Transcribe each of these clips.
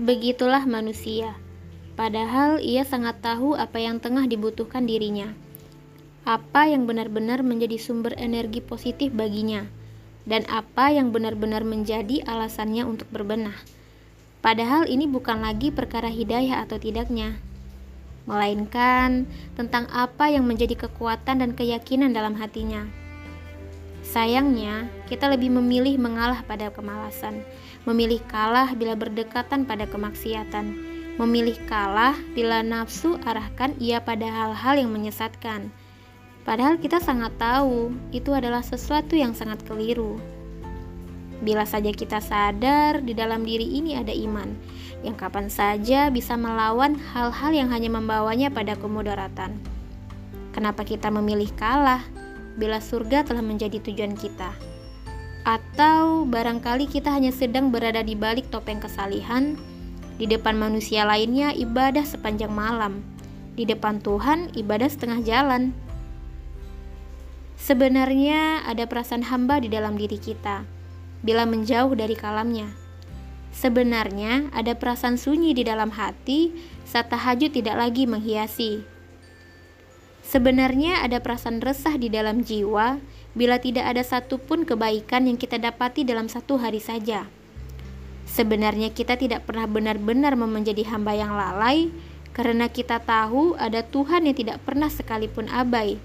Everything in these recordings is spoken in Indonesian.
Begitulah manusia. Padahal ia sangat tahu apa yang tengah dibutuhkan dirinya. Apa yang benar-benar menjadi sumber energi positif baginya dan apa yang benar-benar menjadi alasannya untuk berbenah. Padahal ini bukan lagi perkara hidayah atau tidaknya, melainkan tentang apa yang menjadi kekuatan dan keyakinan dalam hatinya. Sayangnya, kita lebih memilih mengalah pada kemalasan, memilih kalah bila berdekatan pada kemaksiatan memilih kalah bila nafsu arahkan ia pada hal-hal yang menyesatkan. Padahal kita sangat tahu itu adalah sesuatu yang sangat keliru. Bila saja kita sadar di dalam diri ini ada iman, yang kapan saja bisa melawan hal-hal yang hanya membawanya pada kemudaratan. Kenapa kita memilih kalah bila surga telah menjadi tujuan kita? Atau barangkali kita hanya sedang berada di balik topeng kesalihan, di depan manusia lainnya ibadah sepanjang malam. Di depan Tuhan ibadah setengah jalan. Sebenarnya ada perasaan hamba di dalam diri kita bila menjauh dari kalamnya. Sebenarnya ada perasaan sunyi di dalam hati saat tahajud tidak lagi menghiasi. Sebenarnya ada perasaan resah di dalam jiwa bila tidak ada satupun kebaikan yang kita dapati dalam satu hari saja. Sebenarnya kita tidak pernah benar-benar menjadi hamba yang lalai karena kita tahu ada Tuhan yang tidak pernah sekalipun abai.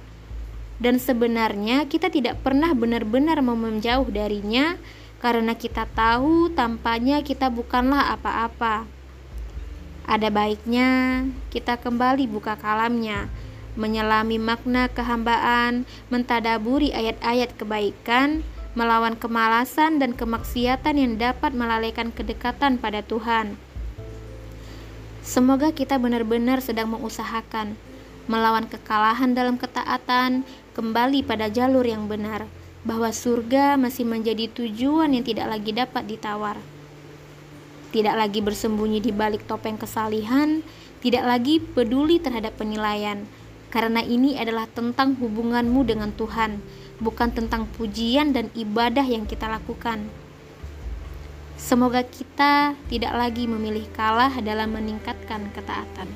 Dan sebenarnya kita tidak pernah benar-benar menjauh darinya karena kita tahu tampaknya kita bukanlah apa-apa. Ada baiknya kita kembali buka kalamnya, menyelami makna kehambaan, mentadaburi ayat-ayat kebaikan, melawan kemalasan dan kemaksiatan yang dapat melalaikan kedekatan pada Tuhan. Semoga kita benar-benar sedang mengusahakan melawan kekalahan dalam ketaatan, kembali pada jalur yang benar, bahwa surga masih menjadi tujuan yang tidak lagi dapat ditawar. Tidak lagi bersembunyi di balik topeng kesalihan, tidak lagi peduli terhadap penilaian, karena ini adalah tentang hubunganmu dengan Tuhan bukan tentang pujian dan ibadah yang kita lakukan. Semoga kita tidak lagi memilih kalah dalam meningkatkan ketaatan.